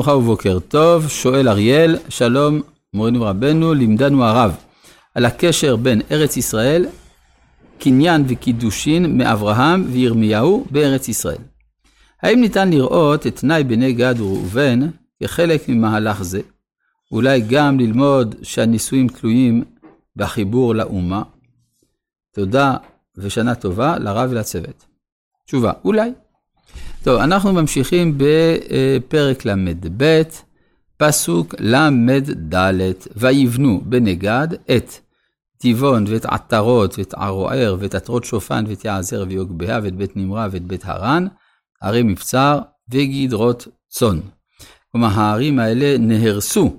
ברוכה ובוקר טוב, שואל אריאל, שלום מורנו ורבנו, לימדנו הרב על הקשר בין ארץ ישראל, קניין וקידושין מאברהם וירמיהו בארץ ישראל. האם ניתן לראות את תנאי בני גד וראובן כחלק ממהלך זה? אולי גם ללמוד שהנישואים תלויים בחיבור לאומה? תודה ושנה טובה לרב ולצוות. תשובה, אולי. טוב, אנחנו ממשיכים בפרק ל"ב, פסוק ל"ד, ויבנו בני גד את טבעון ואת עטרות ואת ערוער ואת עטרות שופן ואת יעזר ויוגביה ואת בית נמרה ואת בית הרן, ערי מבצר וגדרות צאן. כלומר, הערים האלה נהרסו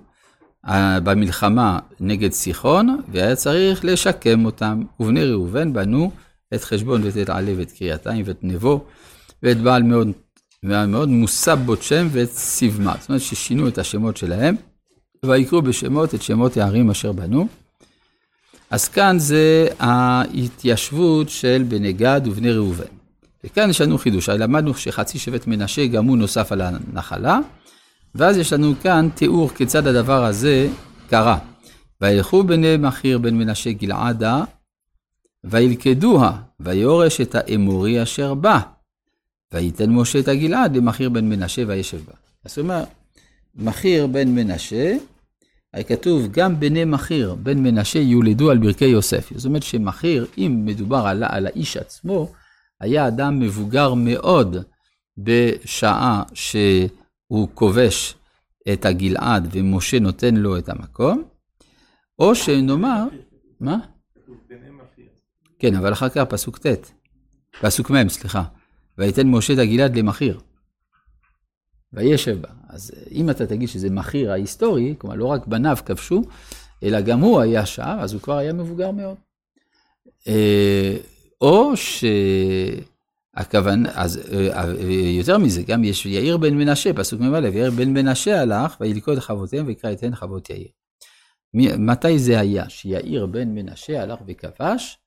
אה, במלחמה נגד סיחון, והיה צריך לשקם אותם. ובני ראובן בנו את חשבון ואת את עלה ואת קריאתיים ואת נבו. ואת בעל מאוד, מאוד מושא בות שם ואת סיבמה. זאת אומרת ששינו את השמות שלהם, ויקראו בשמות את שמות הערים אשר בנו. אז כאן זה ההתיישבות של בני גד ובני ראובן. וכאן יש לנו חידוש, למדנו שחצי שבט מנשה גם הוא נוסף על הנחלה, ואז יש לנו כאן תיאור כיצד הדבר הזה קרה. וילכו בני מכיר בן מנשה גלעדה, וילכדוה, ויורש את האמורי אשר בא. וייתן משה את הגלעד למכיר בן מנשה וישב בה. זאת אומרת, מכיר בן מנשה, היה כתוב, גם בני מכיר בן מנשה יולדו על ברכי יוסף. זאת אומרת שמכיר, אם מדובר על, על האיש עצמו, היה אדם מבוגר מאוד בשעה שהוא כובש את הגלעד ומשה נותן לו את המקום, או שנאמר, מה? כן, אבל אחר כך פסוק ט', פסוק מ', סליחה. ויתן משה את הגלעד למכיר. וישב בה. אז אם אתה תגיד שזה מכיר ההיסטורי, כלומר לא רק בניו כבשו, אלא גם הוא היה שם, אז הוא כבר היה מבוגר מאוד. אה, או שהכוונה, אז אה, יותר מזה, גם יש יאיר בן מנשה, פסוק מ"א, יאיר בן מנשה הלך וילכוד חבותיהם ויקרא יתן חבות יאיר. מתי זה היה? שיאיר בן מנשה הלך וכבש,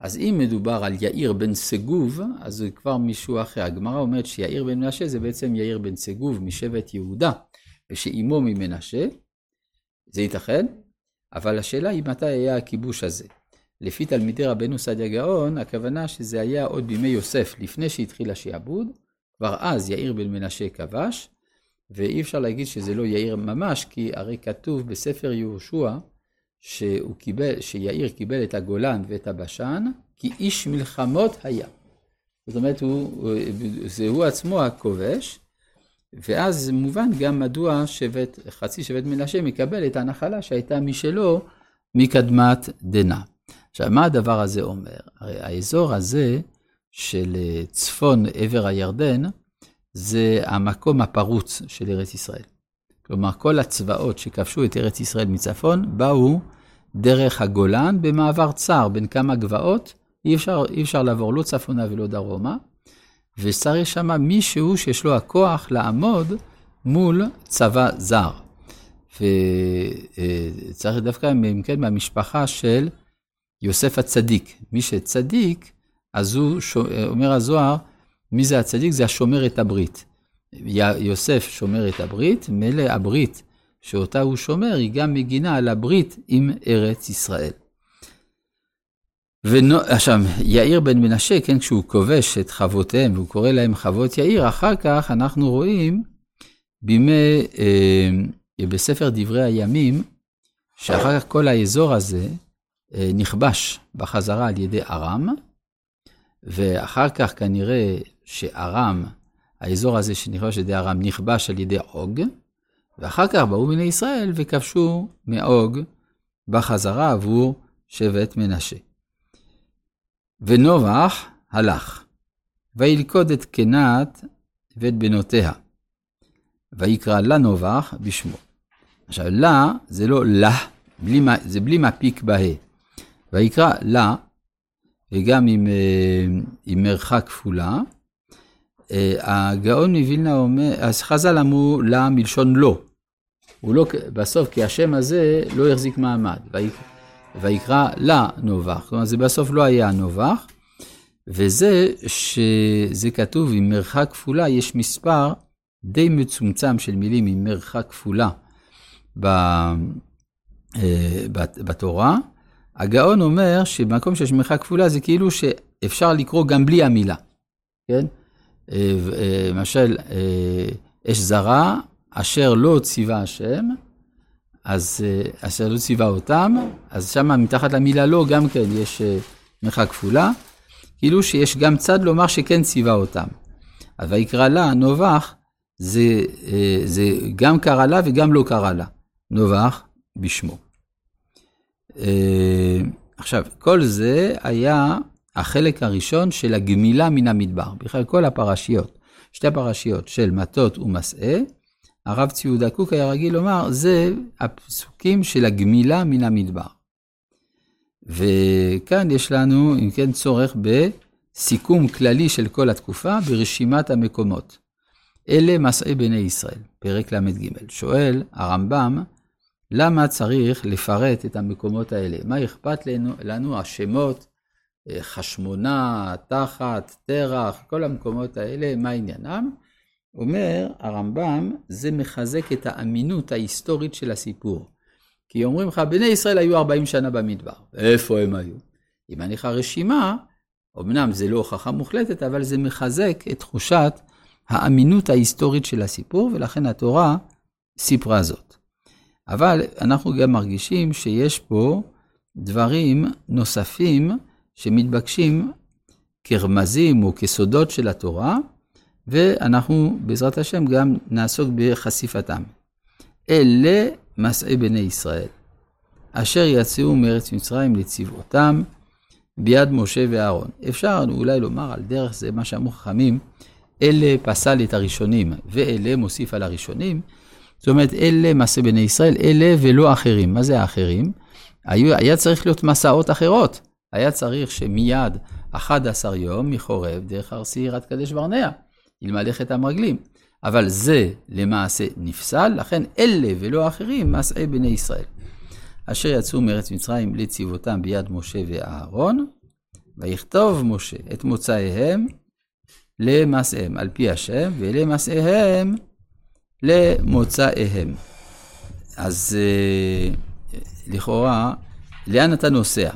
אז אם מדובר על יאיר בן סגוב, אז זה כבר מישהו אחר. הגמרא אומרת שיאיר בן מנשה זה בעצם יאיר בן סגוב משבט יהודה, ושאימו ממנשה. זה ייתכן, אבל השאלה היא מתי היה הכיבוש הזה. לפי תלמידי רבנו סעדיה גאון, הכוונה שזה היה עוד בימי יוסף, לפני שהתחיל השעבוד, כבר אז יאיר בן מנשה כבש, ואי אפשר להגיד שזה לא יאיר ממש, כי הרי כתוב בספר יהושע, שהוא קיבל, שיאיר קיבל את הגולן ואת הבשן, כי איש מלחמות היה. זאת אומרת, הוא, זה הוא עצמו הכובש, ואז מובן גם מדוע שבט, חצי שבט מנשה מקבל את הנחלה שהייתה משלו מקדמת דנא. עכשיו, מה הדבר הזה אומר? הרי האזור הזה של צפון עבר הירדן, זה המקום הפרוץ של ארץ ישראל. כלומר, כל הצבאות שכבשו את ארץ ישראל מצפון, באו דרך הגולן במעבר צר בין כמה גבעות, אי אפשר, אי אפשר לעבור לא צפונה ולא דרומה, וצריך שם מישהו שיש לו הכוח לעמוד מול צבא זר. וצריך דווקא, אם כן, מהמשפחה של יוסף הצדיק. מי שצדיק, אז הוא, אומר הזוהר, מי זה הצדיק? זה השומר את הברית. יוסף שומר את הברית, מילא הברית שאותה הוא שומר, היא גם מגינה על הברית עם ארץ ישראל. עכשיו, יאיר בן מנשה, כן, כשהוא כובש את חוותיהם, והוא קורא להם חוות יאיר, אחר כך אנחנו רואים בימי, אה, בספר דברי הימים, שאחר כך כל האזור הזה אה, נכבש בחזרה על ידי ארם, ואחר כך כנראה שארם האזור הזה שנכבש על ידי ארם נכבש על ידי עוג, ואחר כך באו בני ישראל וכבשו מעוג בחזרה עבור שבט מנשה. ונובח הלך, וילכוד את קנת ואת בנותיה, ויקרא לה נובח בשמו. עכשיו, לה זה לא לה, בלי, זה בלי מפיק בה. ויקרא לה, וגם עם, אה, עם מרחק כפולה, הגאון מווילנה אומר, אז חז"ל אמרו לה מלשון לא. הוא לא, בסוף, כי השם הזה לא יחזיק מעמד, ויקרא לה נובח. כלומר, זה בסוף לא היה נובח, וזה שזה כתוב עם מרחק כפולה, יש מספר די מצומצם של מילים עם מרחק כפולה אה, בתורה, הגאון אומר שבמקום שיש מרחק כפולה זה כאילו שאפשר לקרוא גם בלי המילה, כן? אה, אה, למשל, אש זרה, אשר לא ציווה השם, אז אשר לא ציווה אותם, אז שם מתחת למילה לא גם כן יש מרחק כפולה, כאילו שיש גם צד לומר שכן ציווה אותם. אז ויקרא לה נובח, זה, זה גם קרא לה וגם לא קרא לה. נובח בשמו. אה, עכשיו, כל זה היה החלק הראשון של הגמילה מן המדבר. בכלל, כל הפרשיות, שתי הפרשיות של מטות ומסעה, הרב ציודה קוק היה רגיל לומר, זה הפסוקים של הגמילה מן המדבר. וכאן יש לנו, אם כן, צורך בסיכום כללי של כל התקופה ברשימת המקומות. אלה מסעי בני ישראל, פרק ל"ג. שואל הרמב"ם, למה צריך לפרט את המקומות האלה? מה אכפת לנו, לנו השמות, חשמונה, תחת, תרח, כל המקומות האלה, מה עניינם? אומר הרמב"ם, זה מחזק את האמינות ההיסטורית של הסיפור. כי אומרים לך, בני ישראל היו 40 שנה במדבר. איפה הם היו? אם אני לך רשימה, אמנם זה לא הוכחה מוחלטת, אבל זה מחזק את תחושת האמינות ההיסטורית של הסיפור, ולכן התורה סיפרה זאת. אבל אנחנו גם מרגישים שיש פה דברים נוספים שמתבקשים כרמזים או כסודות של התורה, ואנחנו בעזרת השם גם נעסוק בחשיפתם. אלה מסעי בני ישראל, אשר יצאו מארץ מצרים לצבאותם ביד משה ואהרון. אפשר אולי לומר על דרך זה מה שאמרו חכמים, אלה פסל את הראשונים ואלה מוסיף על הראשונים, זאת אומרת, אלה מעשה בני ישראל, אלה ולא אחרים. מה זה האחרים? היה צריך להיות מסעות אחרות. היה צריך שמיד 11 יום מחורב דרך הר סיר עד קדש ברנע, אלמלא חטא המרגלים. אבל זה למעשה נפסל, לכן אלה ולא אחרים מעשי בני ישראל. אשר יצאו מארץ מצרים לצבאותם ביד משה ואהרון, ויכתוב משה את מוצאיהם למעשיהם על פי השם, ולמעשיהם למוצאיהם. אז אה, לכאורה, לאן אתה נוסע?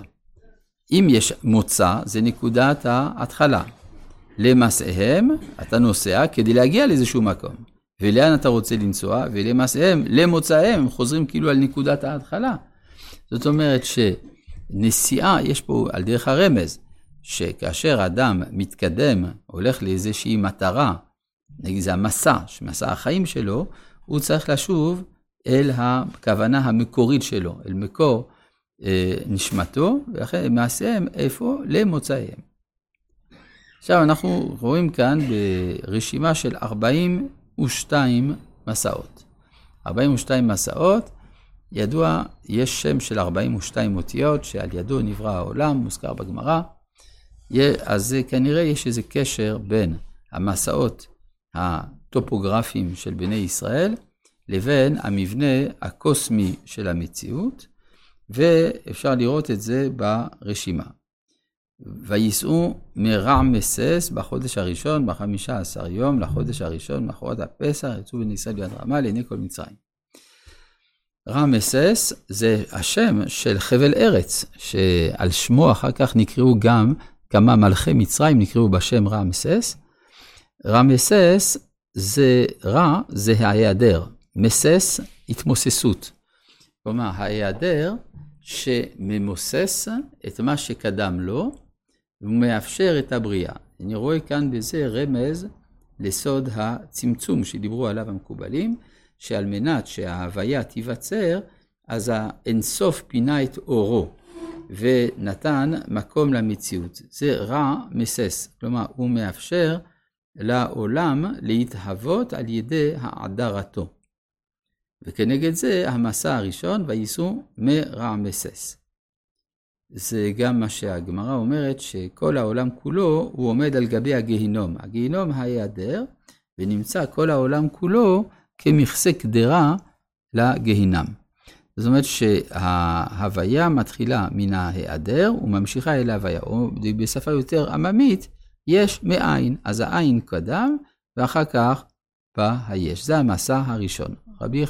אם יש מוצא, זה נקודת ההתחלה. למסעיהם, אתה נוסע כדי להגיע לאיזשהו מקום. ולאן אתה רוצה לנסוע? ולמסעיהם, למוצאיהם, הם חוזרים כאילו על נקודת ההתחלה. זאת אומרת שנסיעה, יש פה על דרך הרמז, שכאשר אדם מתקדם, הולך לאיזושהי מטרה, נגיד זה המסע, מסע החיים שלו, הוא צריך לשוב אל הכוונה המקורית שלו, אל מקור נשמתו, ואחרי מעשיהם איפה? למוצאיהם. עכשיו אנחנו רואים כאן ברשימה של 42 מסעות. 42 מסעות, ידוע, יש שם של 42 אותיות שעל ידו נברא העולם, מוזכר בגמרא. אז כנראה יש איזה קשר בין המסעות הטופוגרפיים של בני ישראל, לבין המבנה הקוסמי של המציאות, ואפשר לראות את זה ברשימה. וייסעו מרעמסס בחודש הראשון, בחמישה עשר יום, לחודש הראשון, מאחורת הפסח, יצאו בני ישראל ביד רמה לעיני כל מצרים. רעמסס זה השם של חבל ארץ, שעל שמו אחר כך נקראו גם כמה מלכי מצרים נקראו בשם רעמסס, רמסס זה רע, זה ההיעדר. מסס, התמוססות. כלומר, ההיעדר שממוסס את מה שקדם לו, ומאפשר את הבריאה. אני רואה כאן בזה רמז לסוד הצמצום שדיברו עליו המקובלים, שעל מנת שההוויה תיווצר, אז האינסוף פינה את אורו, ונתן מקום למציאות. זה רע מסס, כלומר, הוא מאפשר לעולם להתהוות על ידי העדרתו. וכנגד זה המסע הראשון, וייסעו מרעמסס. זה גם מה שהגמרא אומרת, שכל העולם כולו הוא עומד על גבי הגיהינום. הגיהינום ההיעדר, ונמצא כל העולם כולו כמכסה קדרה לגיהינם. זאת אומרת שההוויה מתחילה מן ההיעדר וממשיכה אל ההוויה, או בשפה יותר עממית, יש מאין, אז העין קדם, ואחר כך בה היש. זה המסע הראשון. רבי